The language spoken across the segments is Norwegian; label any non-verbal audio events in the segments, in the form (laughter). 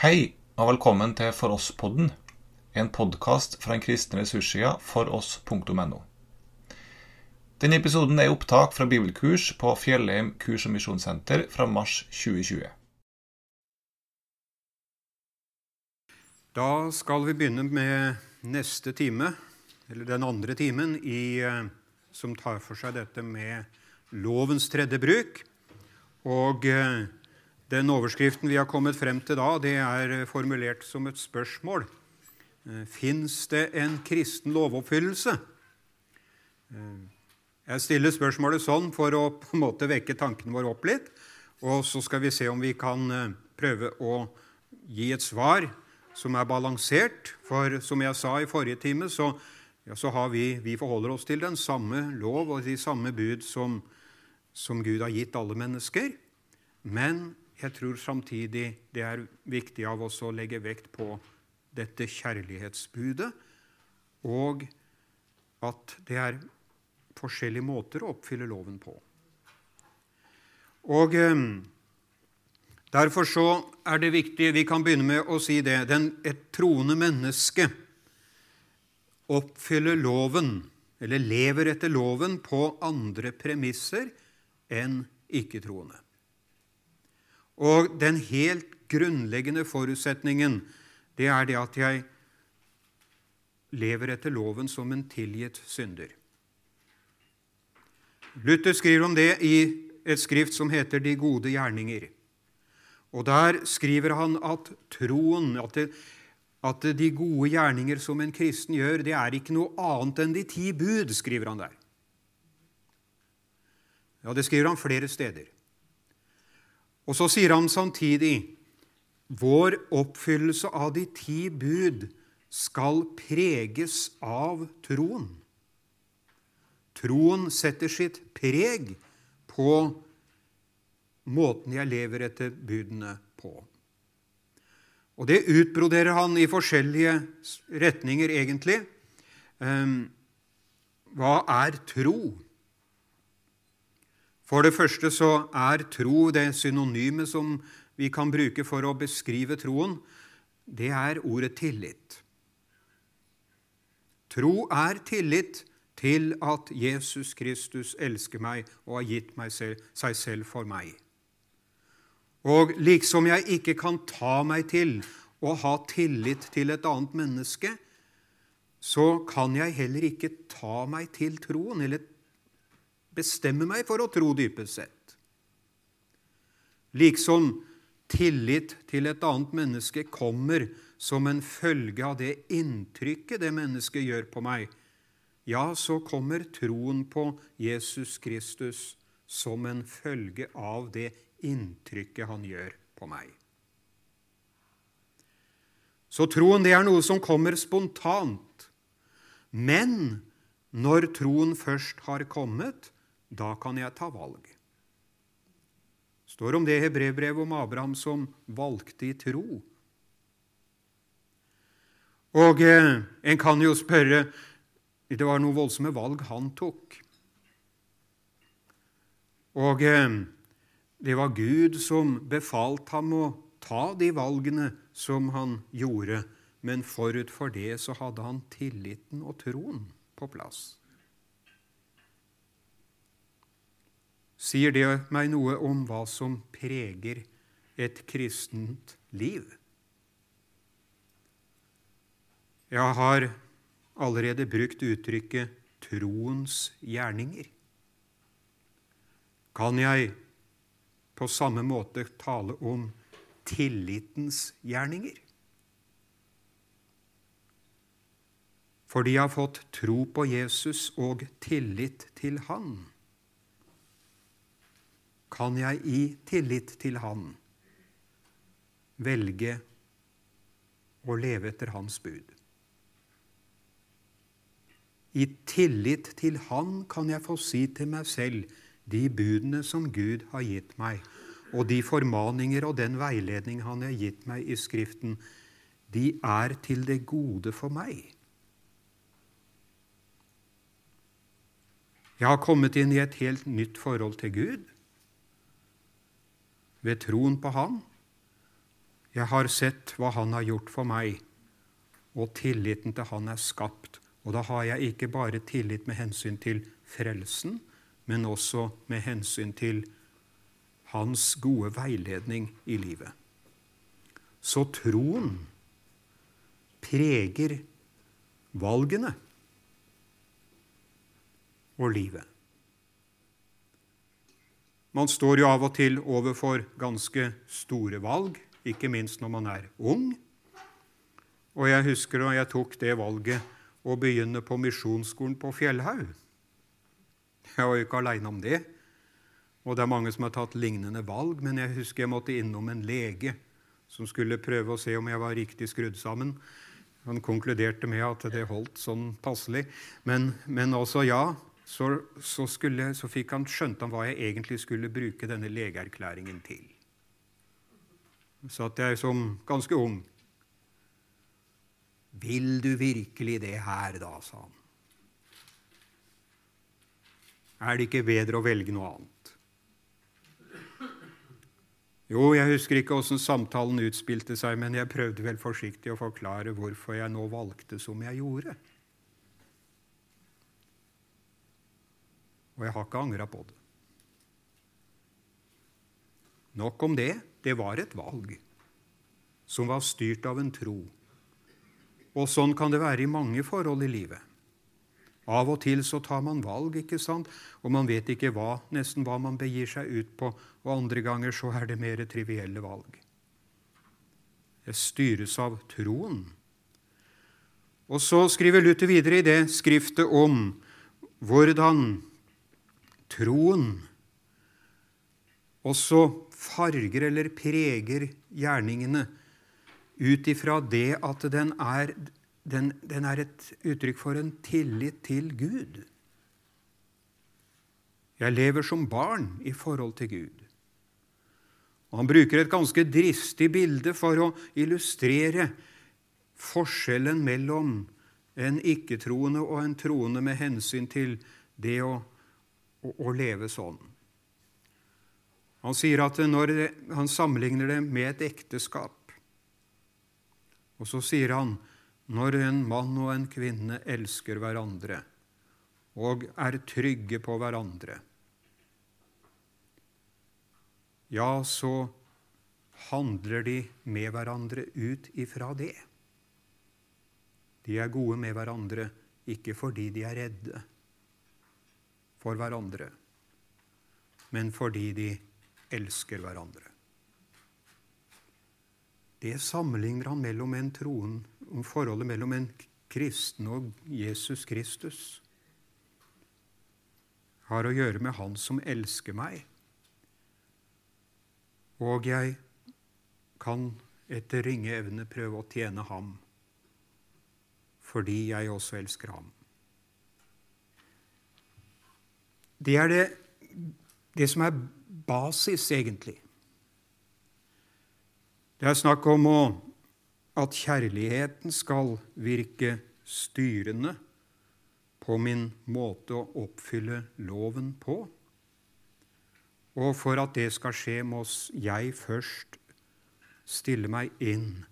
Hei, og velkommen til For oss-podden, en podkast fra den kristne ressurssida foross.no. Denne episoden er opptak fra bibelkurs på Fjellheim kurs- og misjonssenter fra mars 2020. Da skal vi begynne med neste time, eller den andre timen, i, eh, som tar for seg dette med lovens tredje bruk. Og eh, den overskriften vi har kommet frem til da, det er formulert som et spørsmål. Eh, Fins det en kristen lovoppfyllelse? Eh, Jeg stiller spørsmålet sånn for å på en måte vekke tanken vår opp litt. Og så skal vi se om vi kan eh, prøve å gi et svar som er balansert. For som jeg sa i forrige time, så, ja, så har vi, vi forholder oss til den samme lov og de samme bud som, som Gud har gitt alle mennesker. Men jeg tror samtidig det er viktig av oss å legge vekt på dette kjærlighetsbudet, og at det er forskjellige måter å oppfylle loven på. Og eh, Derfor så er det viktig Vi kan begynne med å si det. Den, et troende menneske oppfyller loven, eller lever etter loven, på andre premisser enn ikke-troende. Og den helt grunnleggende forutsetningen det er det at jeg lever etter loven som en tilgitt synder. Luther skriver om det i et skrift som heter De gode gjerninger. Og Der skriver han at troen, at, det, at de gode gjerninger som en kristen gjør, det er ikke noe annet enn de ti bud, skriver han der. Ja, Det skriver han flere steder. Og så sier han samtidig vår oppfyllelse av de ti bud skal preges av troen. Troen setter sitt preg på måten jeg lever etter budene på. Og Det utbroderer han i forskjellige retninger, egentlig. Ehm, hva er tro? For det første så er tro det synonyme som vi kan bruke for å beskrive troen. Det er ordet tillit. Tro er tillit til at Jesus Kristus elsker meg og har gitt selv, seg selv for meg. Og liksom jeg ikke kan ta meg til å ha tillit til et annet menneske, så kan jeg heller ikke ta meg til troen, eller bestemme meg for å tro dypest sett. Liksom tillit til et annet menneske kommer som en følge av det inntrykket det mennesket gjør på meg, ja, så kommer troen på Jesus Kristus som en følge av det inntrykket han gjør på meg. Så troen det er noe som kommer spontant. Men når troen først har kommet, da kan jeg ta valg. Det står om det i brevbrevet om Abraham som valgte i tro. Og eh, en kan jo spørre Det var noen voldsomme valg han tok. Og eh, det var Gud som befalte ham å ta de valgene som han gjorde, men forut for det så hadde han tilliten og troen på plass. Sier det meg noe om hva som preger et kristent liv? Jeg har allerede brukt uttrykket 'troens gjerninger'. Kan jeg på samme måte tale om tillitens gjerninger? Fordi jeg har fått tro på Jesus og tillit til Han, kan jeg i tillit til Han velge å leve etter Hans bud. I tillit til Han kan jeg få si til meg selv de budene som Gud har gitt meg, og de formaninger og den veiledning Han har gitt meg i Skriften, de er til det gode for meg. Jeg har kommet inn i et helt nytt forhold til Gud ved troen på Han. Jeg har sett hva Han har gjort for meg, og tilliten til Han er skapt. Og da har jeg ikke bare tillit med hensyn til frelsen, men også med hensyn til Hans gode veiledning i livet. Så troen preger valgene og livet. Man står jo av og til overfor ganske store valg, ikke minst når man er ung. Og jeg husker da jeg tok det valget å begynne på misjonsskolen på Fjellhaug. Jeg var jo ikke aleine om det. Og det er mange som har tatt lignende valg, men jeg husker jeg måtte innom en lege som skulle prøve å se om jeg var riktig skrudd sammen. Han konkluderte med at det holdt sånn passelig. Men, men også, ja, så, så, skulle, så fikk han, skjønte han hva jeg egentlig skulle bruke denne legeerklæringen til. Så at jeg som ganske ung Vil du virkelig det her, da, sa han. Er det ikke bedre å velge noe annet? Jo, jeg husker ikke åssen samtalen utspilte seg, men jeg prøvde vel forsiktig å forklare hvorfor jeg nå valgte som jeg gjorde. Og jeg har ikke angra på det. Nok om det. Det var et valg som var styrt av en tro. Og sånn kan det være i mange forhold i livet. Av og til så tar man valg, ikke sant? og man vet ikke hva, nesten hva man begir seg ut på. Og andre ganger så er det mer trivielle valg. Det styres av troen. Og så skriver Luther videre i det skriftet om hvordan troen også farger eller preger gjerningene ut ifra det at den er den, den er et uttrykk for en tillit til Gud. Jeg lever som barn i forhold til Gud. Og Han bruker et ganske dristig bilde for å illustrere forskjellen mellom en ikke-troende og en troende med hensyn til det å, å, å leve sånn. Han sier at når han sammenligner det med et ekteskap, og så sier han når en mann og en kvinne elsker hverandre og er trygge på hverandre, ja, så handler de med hverandre ut ifra det. De er gode med hverandre ikke fordi de er redde for hverandre, men fordi de elsker hverandre. Det sammenligner han mellom en troen, om forholdet mellom en kristen og Jesus Kristus. Har å gjøre med Han som elsker meg. Og jeg kan etter ringe evne prøve å tjene ham fordi jeg også elsker ham. Det er det, det som er basis, egentlig. Det er snakk om å, at kjærligheten skal virke styrende på min måte å oppfylle loven på. Og for at det skal skje, må jeg først stille meg inn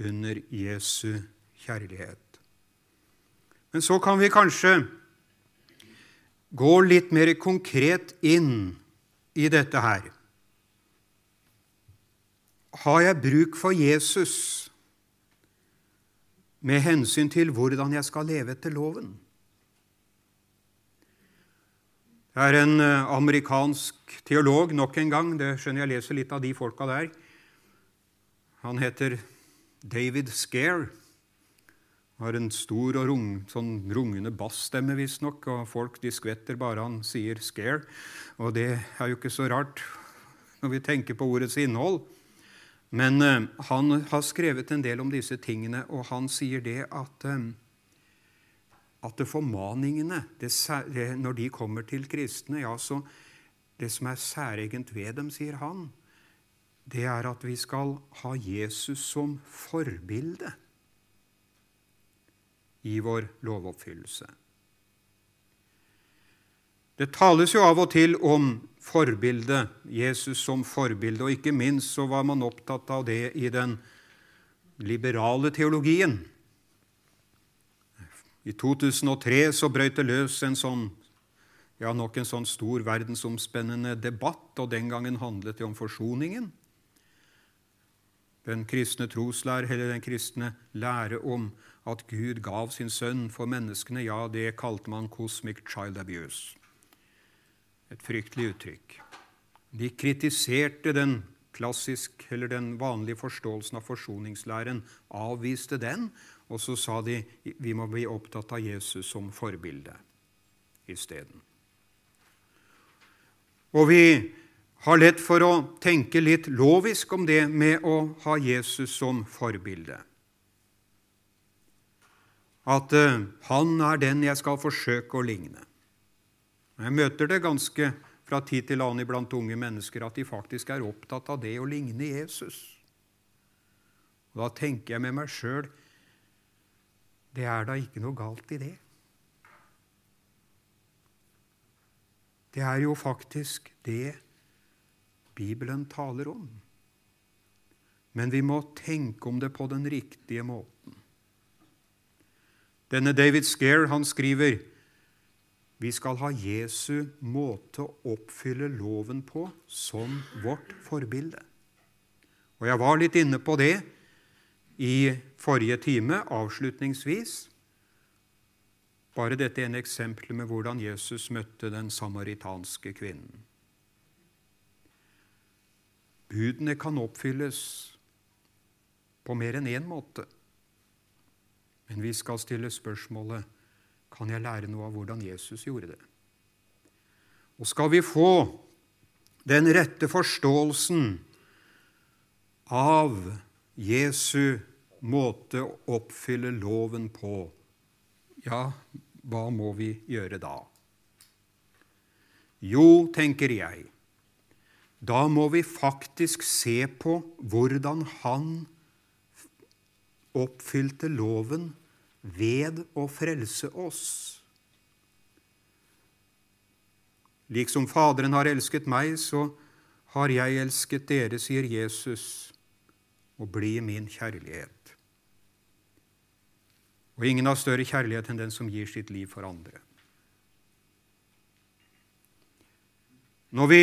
under Jesu kjærlighet. Men så kan vi kanskje gå litt mer konkret inn i dette her. Har jeg bruk for Jesus med hensyn til hvordan jeg skal leve etter loven? Det er en eh, amerikansk teolog nok en gang. Det skjønner jeg leser litt av de folka der. Han heter David Scare. Har en stor og rung, sånn rungende bassstemme, visstnok, og folk de skvetter bare han sier 'scare'. Og det er jo ikke så rart når vi tenker på ordets innhold. Men eh, han har skrevet en del om disse tingene, og han sier det at, eh, at formaningene, det, det, når de kommer til kristne ja, så Det som er særegent ved dem, sier han, det er at vi skal ha Jesus som forbilde i vår lovoppfyllelse. Det tales jo av og til om forbildet, Jesus som forbilde, og ikke minst så var man opptatt av det i den liberale teologien. I 2003 så brøt det løs en sånn, ja, nok en sånn stor verdensomspennende debatt, og den gangen handlet det om forsoningen. Den kristne troslære, eller den kristne lære om at Gud gav sin sønn for menneskene, ja, det kalte man cosmic child abuse et fryktelig uttrykk. De kritiserte den klassisk, eller den vanlige forståelsen av forsoningslæren, avviste den, og så sa de vi må bli opptatt av Jesus som forbilde isteden. Og vi har lett for å tenke litt lovisk om det med å ha Jesus som forbilde. At uh, han er den jeg skal forsøke å ligne. Jeg møter det ganske fra tid til annen iblant unge mennesker at de faktisk er opptatt av det å ligne Jesus. Og Da tenker jeg med meg sjøl det er da ikke noe galt i det. Det er jo faktisk det Bibelen taler om. Men vi må tenke om det på den riktige måten. Denne David Scare han skriver vi skal ha Jesu måte å oppfylle loven på som vårt forbilde. Og Jeg var litt inne på det i forrige time, avslutningsvis. Bare dette ene eksempelet med hvordan Jesus møtte den samaritanske kvinnen. Budene kan oppfylles på mer enn én måte, men vi skal stille spørsmålet kan jeg lære noe av hvordan Jesus gjorde det. Og skal vi få den rette forståelsen av Jesu måte å oppfylle loven på, ja, hva må vi gjøre da? Jo, tenker jeg, da må vi faktisk se på hvordan han oppfylte loven ved å frelse oss. Liksom Faderen har elsket meg, så har jeg elsket dere, sier Jesus, og bli min kjærlighet. Og ingen har større kjærlighet enn den som gir sitt liv for andre. Når vi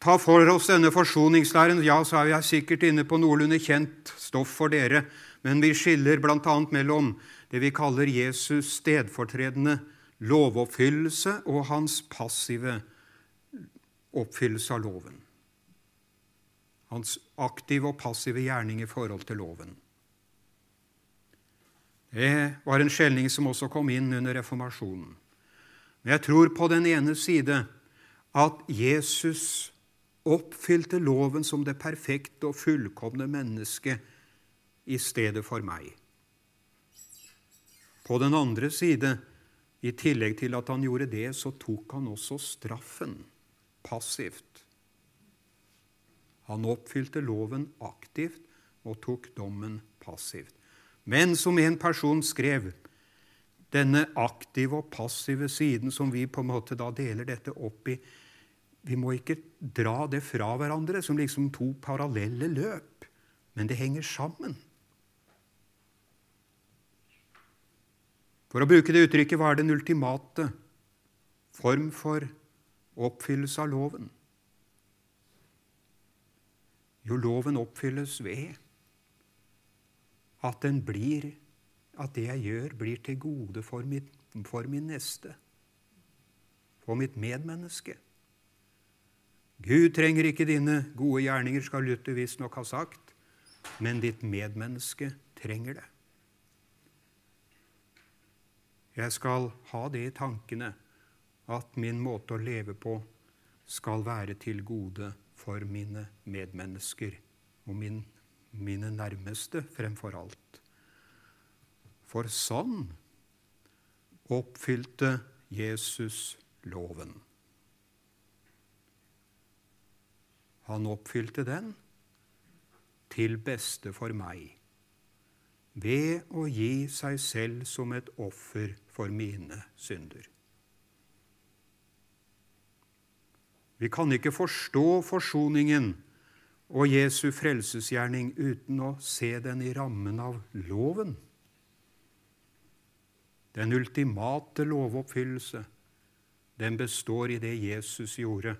tar for oss denne forsoningslæren, ja, så er jeg sikkert inne på noenlunde kjent stoff for dere, men vi skiller bl.a. mellom det vi kaller Jesus' stedfortredende lovoppfyllelse og hans passive oppfyllelse av loven. Hans aktive og passive gjerning i forhold til loven. Det var en skjelning som også kom inn under reformasjonen. Men jeg tror på den ene side at Jesus oppfylte loven som det perfekte og fullkomne mennesket i stedet for meg. På den andre side, i tillegg til at han gjorde det, så tok han også straffen passivt. Han oppfylte loven aktivt og tok dommen passivt. Men som en person skrev, denne aktive og passive siden som vi på en måte da deler dette opp i Vi må ikke dra det fra hverandre som liksom to parallelle løp, men det henger sammen. For å bruke det uttrykket hva er den ultimate form for oppfyllelse av loven? Jo, loven oppfylles ved at, blir, at det jeg gjør, blir til gode for, mitt, for min neste, for mitt medmenneske. Gud trenger ikke dine gode gjerninger, skal Luther visstnok ha sagt, men ditt medmenneske trenger det. Jeg skal ha det i tankene at min måte å leve på skal være til gode for mine medmennesker og min, mine nærmeste fremfor alt. For sånn oppfylte Jesus loven. Han oppfylte den til beste for meg ved å gi seg selv som et offer for mine synder. Vi kan ikke forstå forsoningen og Jesu frelsesgjerning uten å se den i rammen av loven. Den ultimate lovoppfyllelse, den består i det Jesus gjorde.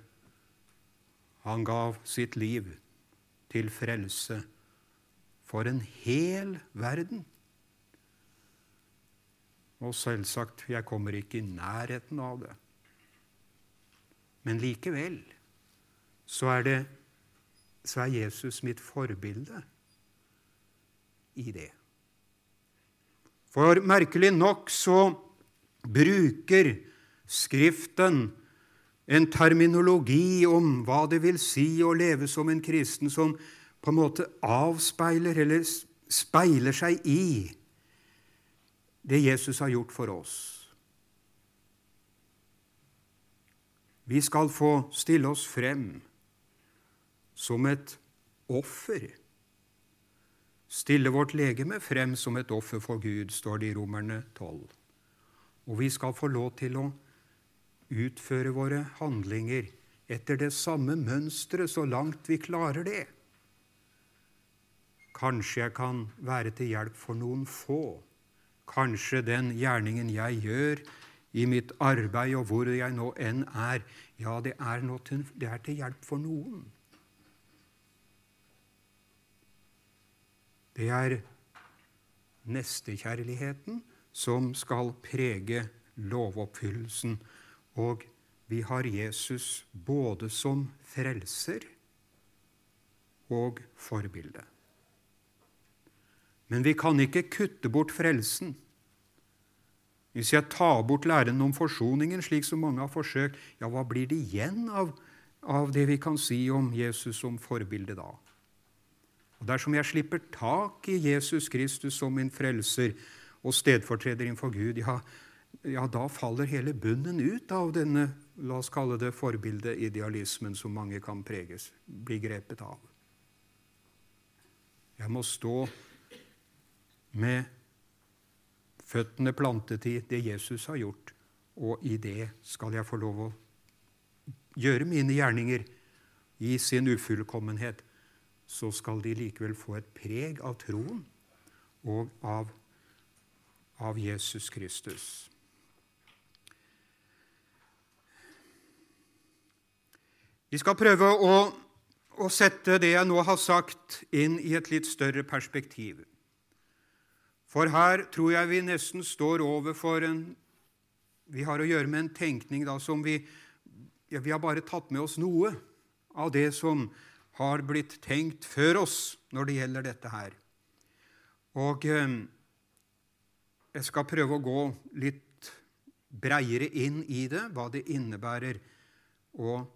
Han gav sitt liv til frelse for en hel verden. Og selvsagt, jeg kommer ikke i nærheten av det. Men likevel så er, det, så er Jesus mitt forbilde i det. For merkelig nok så bruker Skriften en terminologi om hva det vil si å leve som en kristen, som på en måte avspeiler eller speiler seg i det Jesus har gjort for oss. Vi skal få stille oss frem som et offer. Stille vårt legeme frem som et offer for Gud, står det i Romerne 12. Og vi skal få lov til å utføre våre handlinger etter det samme mønsteret så langt vi klarer det. Kanskje jeg kan være til hjelp for noen få. Kanskje den gjerningen jeg gjør, i mitt arbeid og hvor jeg nå enn er, ja, det er, til, det er til hjelp for noen. Det er nestekjærligheten som skal prege lovoppfyllelsen. Og vi har Jesus både som frelser og forbilde. Men vi kan ikke kutte bort frelsen. Hvis jeg tar bort læren om forsoningen, slik som mange har forsøkt, ja, hva blir det igjen av, av det vi kan si om Jesus som forbilde da? Og Dersom jeg slipper tak i Jesus Kristus som min frelser og stedfortreder innenfor Gud, ja, ja, da faller hele bunnen ut av denne la oss kalle det forbildeidealismen som mange kan preges, bli grepet av. Jeg må stå med føttene plantet i det Jesus har gjort, og i det skal jeg få lov å gjøre mine gjerninger i sin ufullkommenhet, så skal de likevel få et preg av troen og av, av Jesus Kristus. Vi skal prøve å, å sette det jeg nå har sagt, inn i et litt større perspektiv. For her tror jeg vi nesten står overfor en Vi har å gjøre med en tenkning da, som vi ja, Vi har bare tatt med oss noe av det som har blitt tenkt før oss når det gjelder dette her. Og eh, jeg skal prøve å gå litt breiere inn i det, hva det innebærer, og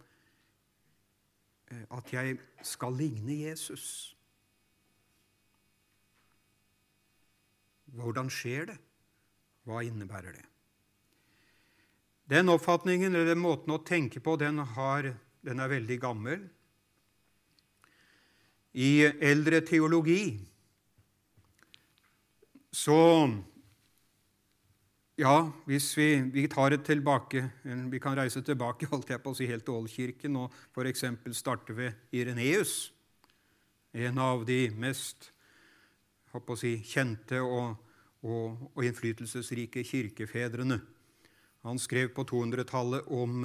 eh, at jeg skal ligne Jesus. Hvordan skjer det? Hva innebærer det? Den oppfatningen eller den måten å tenke på den, har, den er veldig gammel. I eldre teologi så Ja, hvis vi, vi tar det tilbake Vi kan reise tilbake holdt jeg på å si, helt til Ålkirken og f.eks. starte ved Ireneus, en av de mest å si, kjente og, og, og, innflytelsesrike kirkefedrene. Han skrev på 200-tallet om,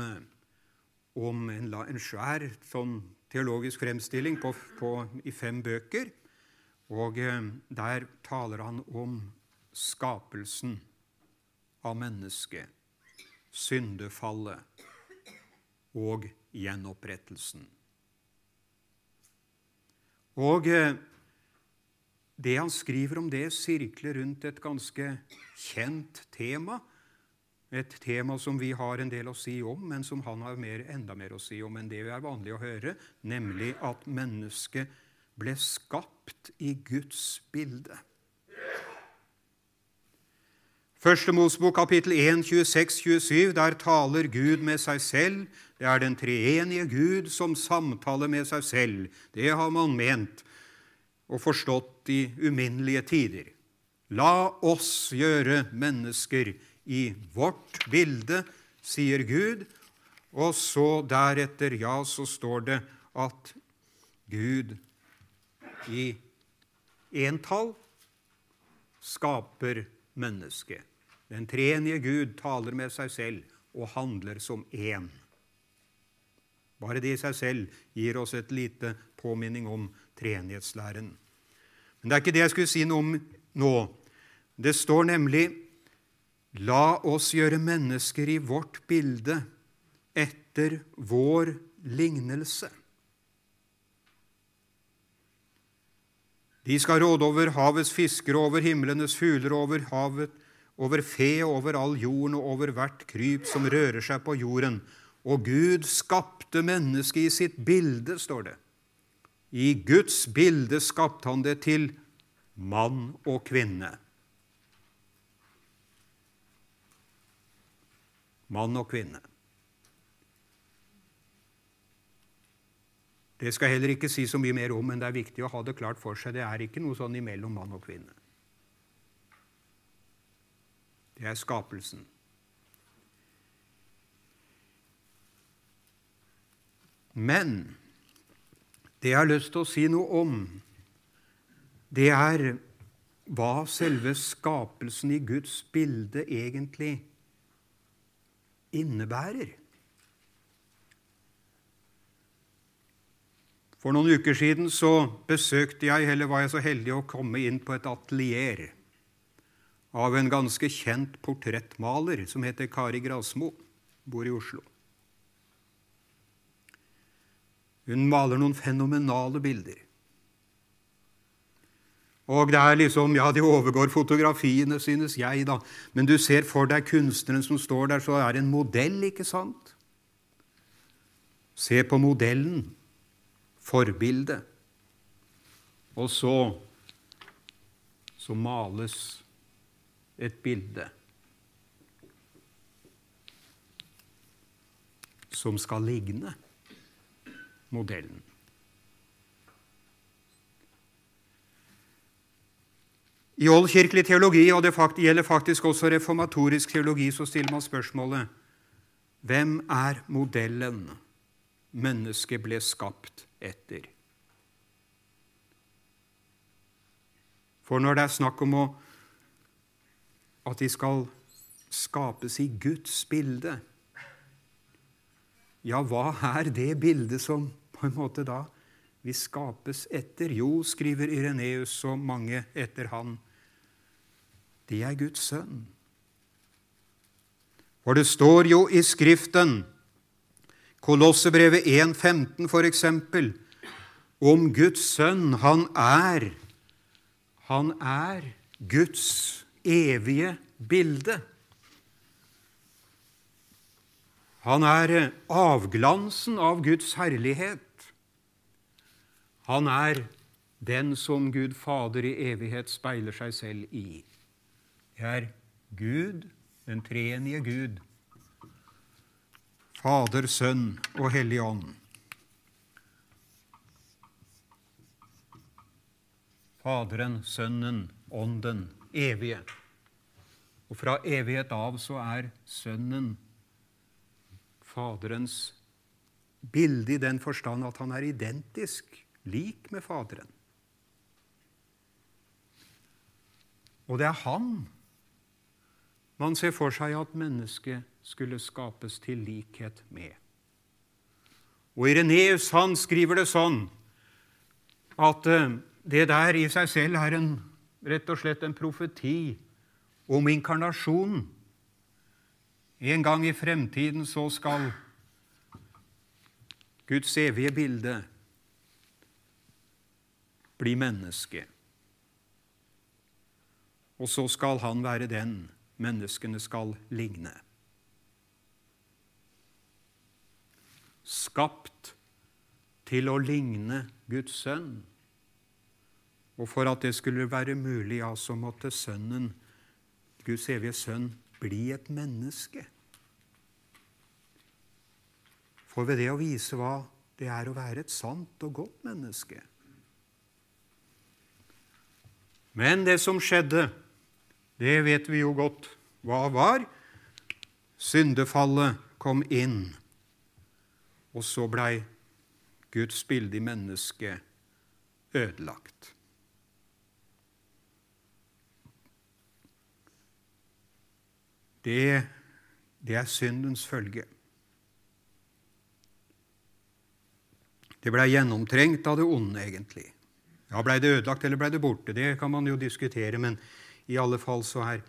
om en, en, svær sånn teologisk fremstilling på, på, i fem bøker. Og eh, der taler han om skapelsen av mennesket, syndefallet og gjenopprettelsen. Og eh, det han skriver om det, sirkler rundt et ganske kjent tema. Et tema som vi har en del å si om, men som han har mer, enda mer å si om enn det vi er vanlig å høre, nemlig at mennesket ble skapt i Guds bilde. Første Mosbok, kapittel 1, 26-27, der taler Gud med seg selv. Det er den treenige Gud som samtaler med seg selv. Det har man ment og forstått i uminnelige tider. La oss gjøre mennesker i vårt bilde, sier Gud. Og så deretter, ja, så står det at Gud i entall skaper mennesket. Den treenige Gud taler med seg selv og handler som én. Bare det i seg selv gir oss et lite påminning om treenighetslæren. Men det er ikke det jeg skulle si noe om nå. Det står nemlig La oss gjøre mennesker i vårt bilde etter vår lignelse. De skal råde over havets fiskere, over himlenes fugler, over havet, over fe, over all jorden og over hvert kryp som rører seg på jorden. Og Gud skapte mennesket i sitt bilde, står det. I Guds bilde skapte han det til mann og kvinne. Mann og kvinne. Det skal jeg heller ikke si så mye mer om, men det er viktig å ha det klart for seg. Det er ikke noe sånn imellom mann og kvinne. Det er skapelsen. Men det jeg har lyst til å si noe om, det er hva selve skapelsen i Guds bilde egentlig innebærer. For noen uker siden så besøkte jeg, eller var jeg så heldig å komme inn på et atelier av en ganske kjent portrettmaler som heter Kari Grasmo, bor i Oslo. Hun maler noen fenomenale bilder. Og det er liksom, ja, De overgår fotografiene, synes jeg, da. Men du ser for deg kunstneren som står der, så er det en modell, ikke sant? Se på modellen forbilde. Og så, så males et bilde som skal ligne modellen. I oldkirkelig teologi, og det gjelder faktisk også reformatorisk teologi, så stiller man spørsmålet hvem er modellen mennesket ble skapt etter. For når det er snakk om å, at de skal skapes i Guds bilde Ja, hva er det bildet som på en måte da vi skapes etter? Jo, skriver Ireneus og mange etter han, de er Guds sønn. For det står jo i Skriften Kolossebrevet 1,15 f.eks. om Guds sønn. Han er Han er Guds evige bilde. Han er avglansen av Guds herlighet. Han er den som Gud Fader i evighet speiler seg selv i. Det er Gud, den treenige Gud, Fader, Sønn og Hellig Ånd. Faderen, Sønnen, Ånden, evige. Og fra evighet av så er Sønnen Faderens bilde i den forstand at han er identisk, lik med Faderen. Og det er han man ser for seg at mennesket skulle skapes til likhet med. Og Ireneus han skriver det sånn at eh, det der i seg selv er en, rett og slett en profeti om inkarnasjonen. En gang i fremtiden så skal Guds evige bilde bli menneske. Og så skal han være den menneskene skal ligne. skapt til å ligne Guds sønn. Og for at det skulle være mulig, ja, så måtte sønnen, Guds evige sønn, bli et menneske. For ved det å vise hva det er å være et sant og godt menneske. Men det som skjedde, det vet vi jo godt hva var. Syndefallet kom inn Og så blei Guds bilde i mennesket ødelagt. Det, det er syndens følge. Det blei gjennomtrengt av det onde, egentlig. Ja, Blei det ødelagt eller blei det borte? Det kan man jo diskutere, men i alle fall så er,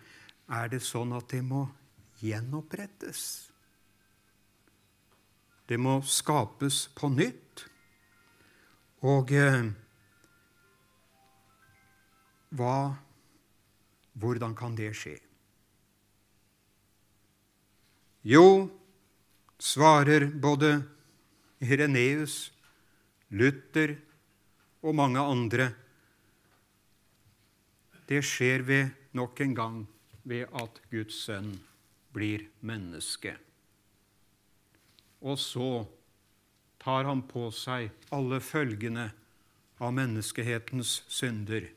er det sånn at det må gjenopprettes. Det må skapes på nytt. Og eh, hva Hvordan kan det skje? Jo, svarer både Ireneus, Luther og mange andre, det skjer ved nok en gang ved at Guds sønn blir menneske. Og så tar han på seg alle følgene av menneskehetens synder.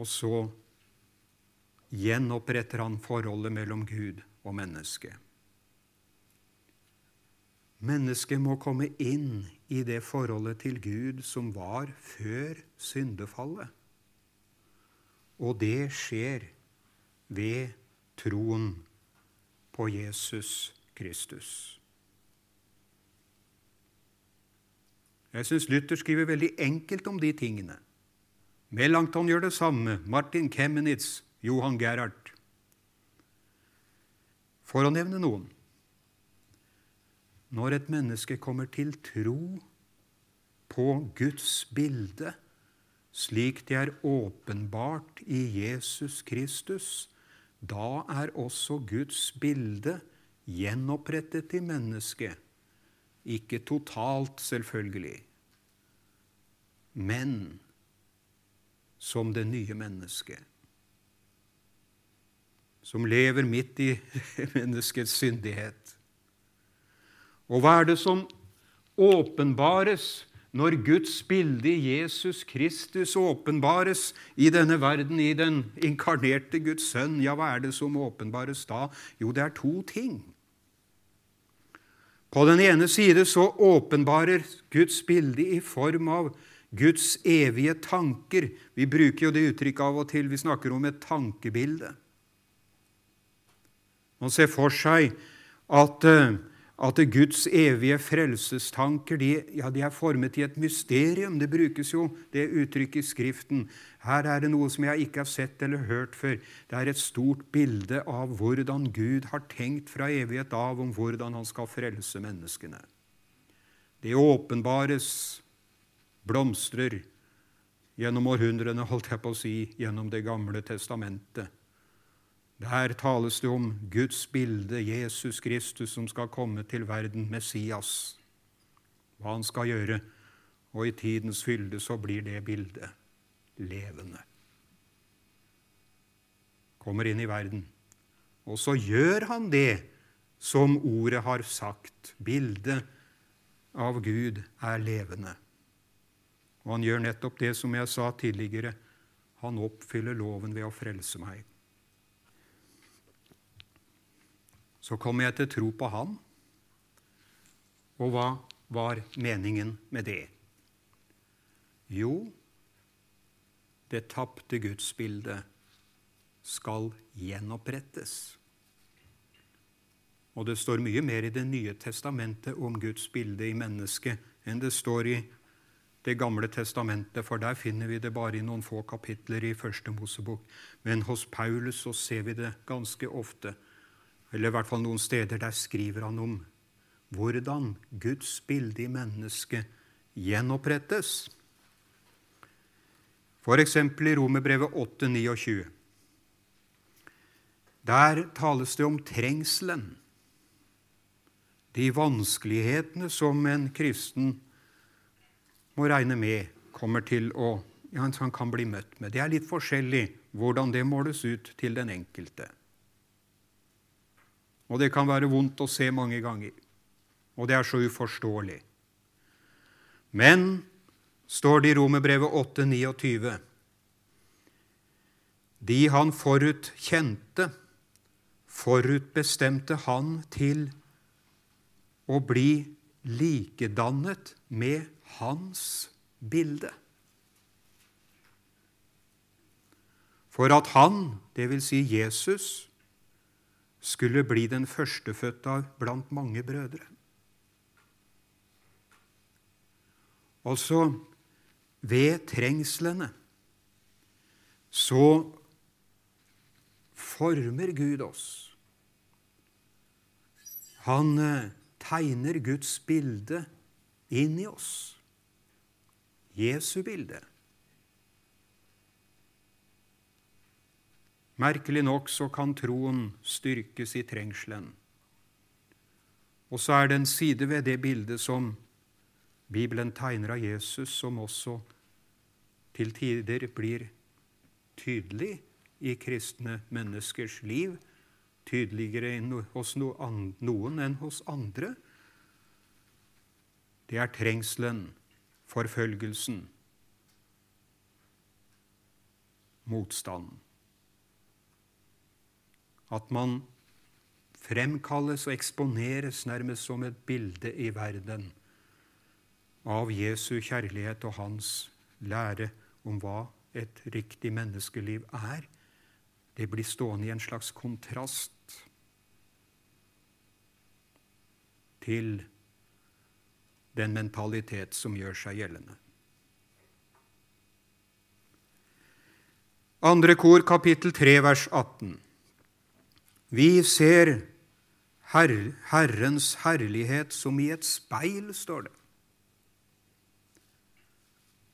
Og så gjenoppretter han forholdet mellom Gud og menneske. Mennesket må komme inn i det forholdet til Gud som var før syndefallet. Og det skjer ved troen på Jesus Kristus. Jeg syns Luther skriver veldig enkelt om de tingene. Melanchthon gjør det samme. Martin Kemenitz, Johan Gerhard. For å nevne noen. Når et menneske kommer til tro på Guds bilde, slik det er åpenbart i Jesus Kristus, da er også Guds bilde gjenopprettet i mennesket ikke totalt, selvfølgelig, men som det nye mennesket. Som lever midt i (laughs) menneskets syndighet. Og hva er det som åpenbares når Guds bilde i Jesus Kristus åpenbares i denne verden, i den inkarnerte Guds sønn? Ja, hva er det som åpenbares da? Jo, det er to ting. På den ene side så åpenbarer Guds bilde i form av Guds evige tanker. Vi bruker jo det uttrykket av og til. Vi snakker om et tankebilde. Man ser for seg at, eh, at Guds evige frelsestanker de, ja, de er formet i et mysterium. Det brukes jo det uttrykket i Skriften. Her er det noe som jeg ikke har sett eller hørt før. Det er et stort bilde av hvordan Gud har tenkt fra evighet av om hvordan han skal frelse menneskene. Det åpenbares, blomstrer, gjennom århundrene, holdt jeg på å si, gjennom Det gamle testamentet. Der tales det om Guds bilde, Jesus Kristus, som skal komme til verden, Messias, hva han skal gjøre. Og i tidens fylde så blir det bildet levende. Kommer inn i verden. Og så gjør han det som ordet har sagt. Bildet av Gud er levende. Og han gjør nettopp det som jeg sa tidligere. Han oppfyller loven ved å frelse meg. Så kom jeg til tro på Han. Og hva var meningen med det? Jo, det tapte gudsbildet skal gjenopprettes. Og det står mye mer i Det nye testamentet om Guds bilde i mennesket enn det står i Det gamle testamentet, for der finner vi det bare i noen få kapitler i Første Mosebok. Men hos Paulus så ser vi det ganske ofte, eller i hvert fall noen steder. Der skriver han om hvordan Guds bilde i mennesket gjenopprettes. F.eks. i Romerbrevet 8,29. Der tales det om trengselen, de vanskelighetene som en kristen må regne med kommer til å ja, han kan bli møtt med. Det er litt forskjellig hvordan det måles ut til den enkelte. Og det kan være vondt å se mange ganger. Og det er så uforståelig. Men står det i Romerbrevet 8,29. De han forut kjente, forutbestemte han til å bli likedannet med hans bilde. For at han, dvs. Si Jesus, skulle bli den førstefødte blant mange brødre. Altså ved trengslene så former Gud oss. Han eh, tegner Guds bilde inn i oss. Jesu bilde. Merkelig nok så kan troen styrkes i trengselen. Og så er det en side ved det bildet som Bibelen tegner av Jesus, som også til tider blir tydelig i kristne menneskers liv, tydeligere hos noen enn hos andre. Det er trengselen, forfølgelsen, motstanden. At man fremkalles og eksponeres nærmest som et bilde i verden av Jesu kjærlighet og hans lære om hva et riktig menneskeliv er. Det blir stående i en slags kontrast til den mentalitet som gjør seg gjeldende. Andre kor, kapittel 3, vers 18. Vi ser her Herrens herlighet som i et speil, står det.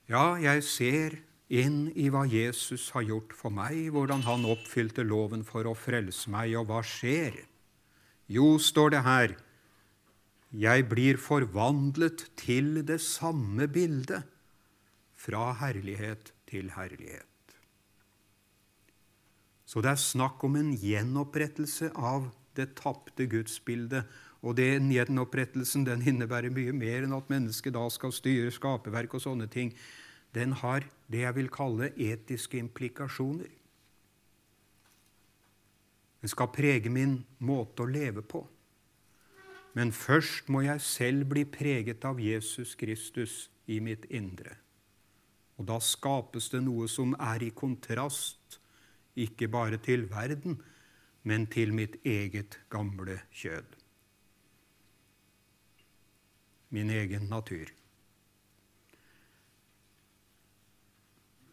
Ja, jeg ser inn i hva Jesus har gjort for meg, hvordan han oppfylte loven for å frelse meg, og hva skjer? Jo, står det her, jeg blir forvandlet til det samme bildet, fra herlighet til herlighet. Så det er snakk om en gjenopprettelse av det tapte gudsbildet. Og den gjenopprettelsen den innebærer mye mer enn at mennesket da skal styre skaperverk og sånne ting. Den har det jeg vil kalle etiske implikasjoner. Den skal prege min måte å leve på. Men først må jeg selv bli preget av Jesus Kristus i mitt indre. Og da skapes det noe som er i kontrast ikke bare til verden, men til mitt eget gamle kjød. Min egen natur.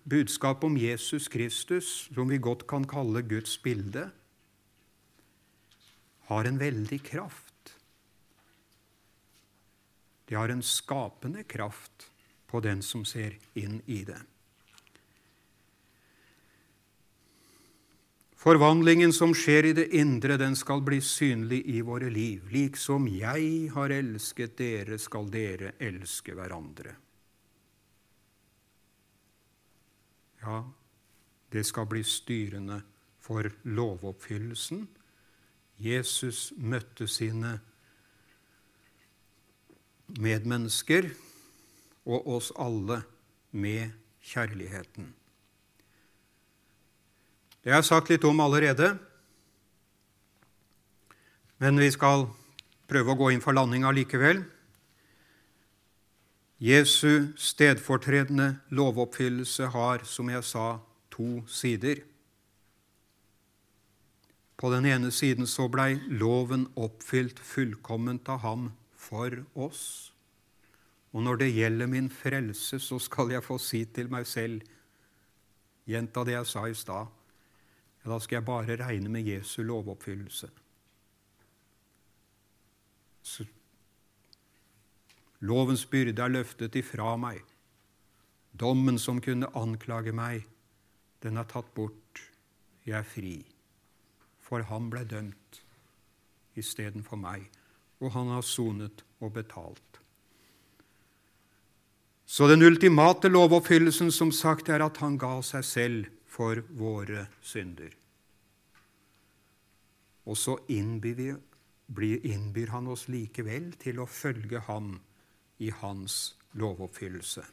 Budskapet om Jesus Kristus, som vi godt kan kalle Guds bilde, har en veldig kraft. Det har en skapende kraft på den som ser inn i det. Forvandlingen som skjer i det indre, den skal bli synlig i våre liv. Liksom jeg har elsket dere, skal dere elske hverandre. Ja, det skal bli styrende for lovoppfyllelsen. Jesus møtte sine medmennesker og oss alle med kjærligheten. Det har jeg sagt litt om allerede, men vi skal prøve å gå inn for landinga likevel. Jesu stedfortredende lovoppfyllelse har, som jeg sa, to sider. På den ene siden så blei loven oppfylt fullkomment av ham for oss. Og når det gjelder min frelse, så skal jeg få si til meg selv, gjenta det jeg sa i stad, ja, da skal jeg bare regne med Jesu lovoppfyllelse. Så lovens byrde er løftet ifra meg. Dommen som kunne anklage meg, den er tatt bort. Jeg er fri. For han ble dømt istedenfor meg, og han har sonet og betalt. Så den ultimate lovoppfyllelsen som sagt er at han ga seg selv for våre synder. Og så innbyr, innbyr han oss likevel til å følge ham i hans lovoppfyllelse.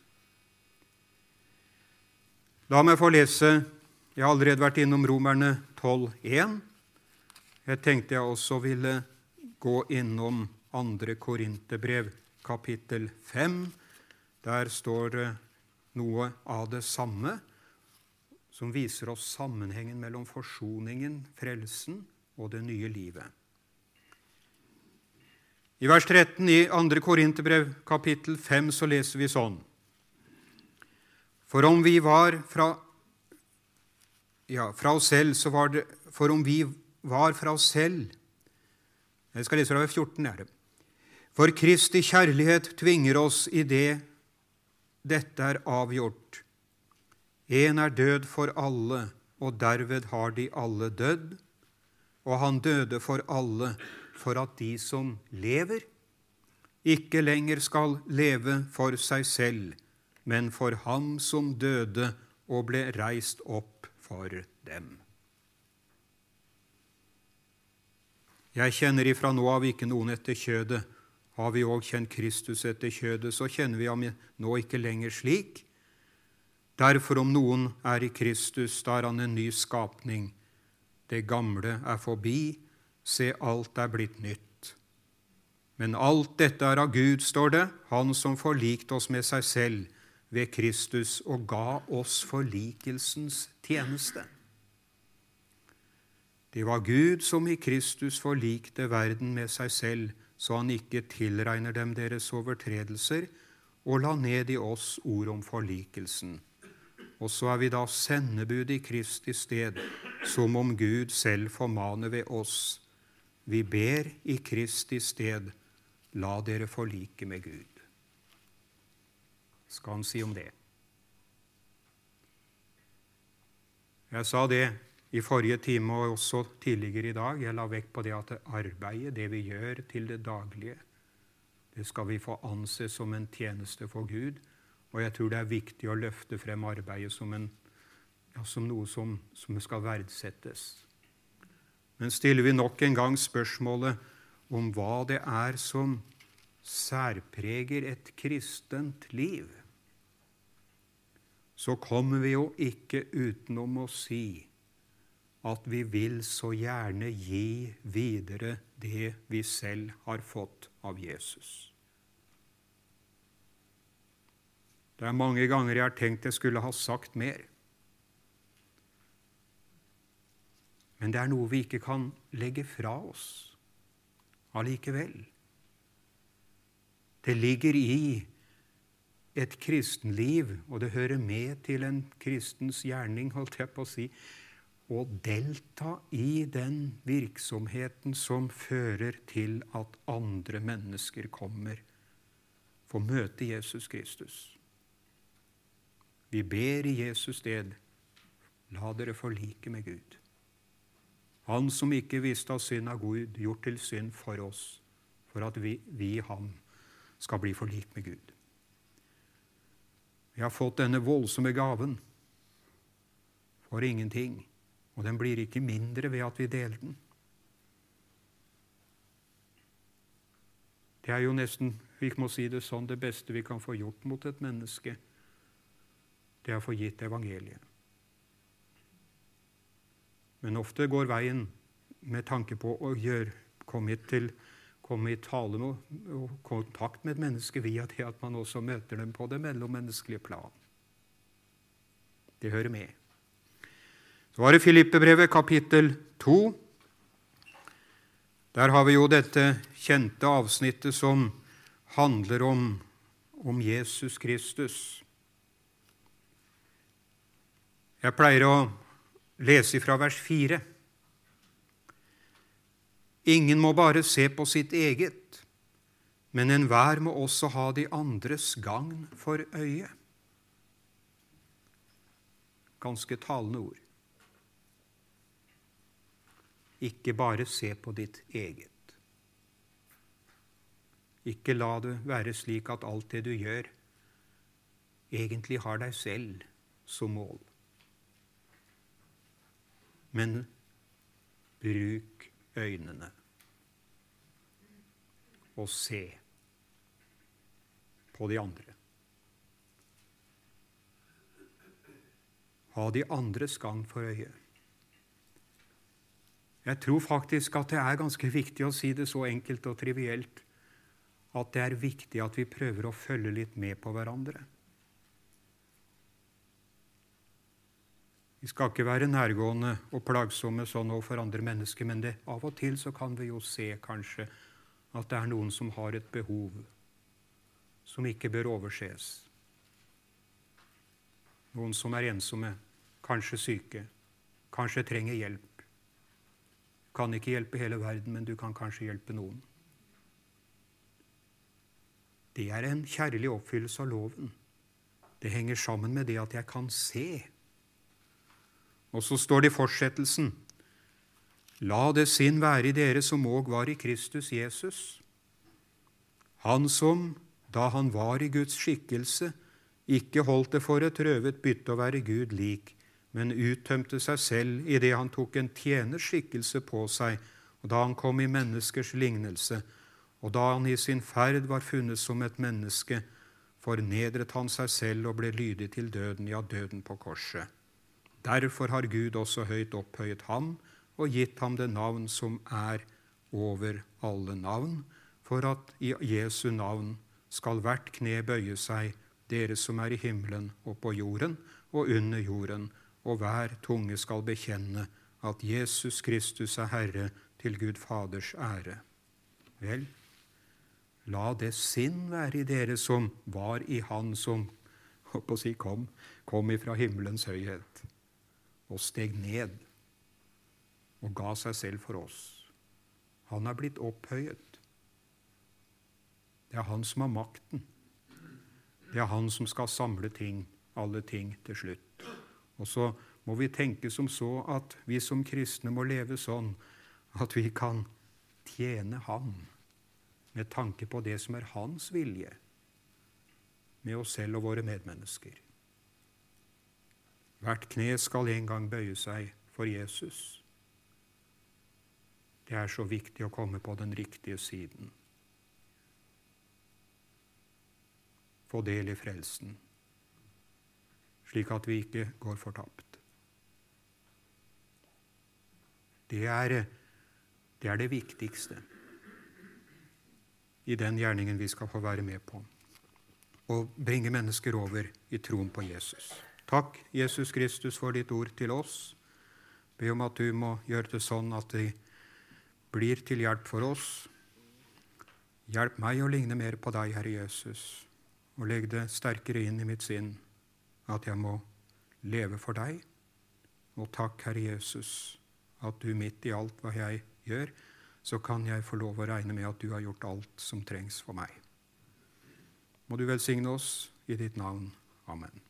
La meg få lese Jeg har allerede vært innom Romerne 12,1. Jeg tenkte jeg også ville gå innom andre Korinterbrev, kapittel 5. Der står det noe av det samme, som viser oss sammenhengen mellom forsoningen, frelsen, og det nye livet. I vers 13 i 2. Korinterbrev, kapittel 5, så leser vi sånn For om vi var fra ja, fra oss selv, så var det For om vi var fra oss selv Jeg skal lese fra 14. er det. For Kristi kjærlighet tvinger oss i det dette er avgjort. En er død for alle, og derved har de alle dødd. Og han døde for alle, for at de som lever, ikke lenger skal leve for seg selv, men for ham som døde og ble reist opp for dem. Jeg kjenner ifra nå av ikke noen etter kjødet. Har vi òg kjent Kristus etter kjødet, så kjenner vi ham nå ikke lenger slik. Derfor, om noen er i Kristus, da er han en ny skapning. Det gamle er forbi, se, alt er blitt nytt. Men alt dette er av Gud, står det, Han som forlikte oss med seg selv ved Kristus og ga oss forlikelsens tjeneste. Det var Gud som i Kristus forlikte verden med seg selv, så han ikke tilregner dem deres overtredelser, og la ned i oss ord om forlikelsen. Og så er vi da sendebud i Kristi sted, som om Gud selv formaner ved oss. Vi ber i Kristi sted, la dere forlike med Gud. Skal han si om det? Jeg sa det i forrige time og også tidligere i dag. Jeg la vekt på det at arbeidet, det vi gjør til det daglige, det skal vi få anse som en tjeneste for Gud. Og jeg tror det er viktig å løfte frem arbeidet som, en, ja, som noe som, som skal verdsettes. Men stiller vi nok en gang spørsmålet om hva det er som særpreger et kristent liv, så kommer vi jo ikke utenom å si at vi vil så gjerne gi videre det vi selv har fått av Jesus. Det er mange ganger jeg har tenkt jeg skulle ha sagt mer. Men det er noe vi ikke kan legge fra oss allikevel. Det ligger i et kristenliv, og det hører med til en kristens gjerning, holdt jeg på å si, å delta i den virksomheten som fører til at andre mennesker kommer, får møte Jesus Kristus. Vi ber i Jesus sted, la dere forlike med Gud. Han som ikke visste av synd av Gud, gjort til synd for oss, for at vi, vi ham skal bli forlikt med Gud. Vi har fått denne voldsomme gaven for ingenting. Og den blir ikke mindre ved at vi deler den. Det er jo nesten vi må si det sånn, det beste vi kan få gjort mot et menneske, det er å få gitt evangeliet. Men ofte går veien med tanke på å gjøre, komme, til, komme i tale med, og kontakt med et menneske via det at man også møter dem på det mellommenneskelige plan. Det hører med. Så var det Filippebrevet, kapittel 2. Der har vi jo dette kjente avsnittet som handler om, om Jesus Kristus. Jeg pleier å lese fra vers 4. Ingen må bare se på sitt eget, men enhver må også ha de andres gagn for øye. Ganske talende ord. Ikke bare se på ditt eget. Ikke la det være slik at alt det du gjør, egentlig har deg selv som mål. Men bruk øynene og se på de andre. Ha de andres gang for øye. Jeg tror faktisk at det er ganske viktig å si det så enkelt og trivielt at det er viktig at vi prøver å følge litt med på hverandre. Vi skal ikke være nærgående og plagsomme sånn overfor andre mennesker, men det, av og til så kan vi jo se kanskje at det er noen som har et behov som ikke bør overses. Noen som er ensomme, kanskje syke, kanskje trenger hjelp. Du kan ikke hjelpe hele verden, men du kan kanskje hjelpe noen. Det er en kjærlig oppfyllelse av loven. Det henger sammen med det at jeg kan se. Og så står det i fortsettelsen La det sinn være i dere som òg var i Kristus Jesus. Han som, da han var i Guds skikkelse, ikke holdt det for et røvet bytte å være Gud lik, men uttømte seg selv idet han tok en tjeners skikkelse på seg, og da han kom i menneskers lignelse, og da han i sin ferd var funnet som et menneske, fornedret han seg selv og ble lydig til døden, ja, døden på korset. Derfor har Gud også høyt opphøyet ham og gitt ham det navn som er over alle navn, for at i Jesu navn skal hvert kne bøye seg, dere som er i himmelen og på jorden og under jorden, og hver tunge skal bekjenne at Jesus Kristus er Herre til Gud Faders ære. Vel, La det sinn være i dere som var i Han som si, kom, kom ifra himmelens høyhet og steg ned og ga seg selv for oss. Han er blitt opphøyet. Det er han som har makten. Det er han som skal samle ting, alle ting, til slutt. Og så må vi tenke som så at vi som kristne må leve sånn at vi kan tjene Han med tanke på det som er hans vilje med oss selv og våre medmennesker. Hvert kne skal en gang bøye seg for Jesus. Det er så viktig å komme på den riktige siden. Få del i frelsen, slik at vi ikke går fortapt. Det er det, er det viktigste i den gjerningen vi skal få være med på. Å bringe mennesker over i troen på Jesus. Takk, Jesus Kristus, for ditt ord til oss. Be om at du må gjøre det sånn at det blir til hjelp for oss. Hjelp meg å ligne mer på deg, Herre Jesus, og legg det sterkere inn i mitt sinn at jeg må leve for deg. Og takk, Herre Jesus, at du midt i alt hva jeg gjør, så kan jeg få lov å regne med at du har gjort alt som trengs for meg. Må du velsigne oss i ditt navn. Amen.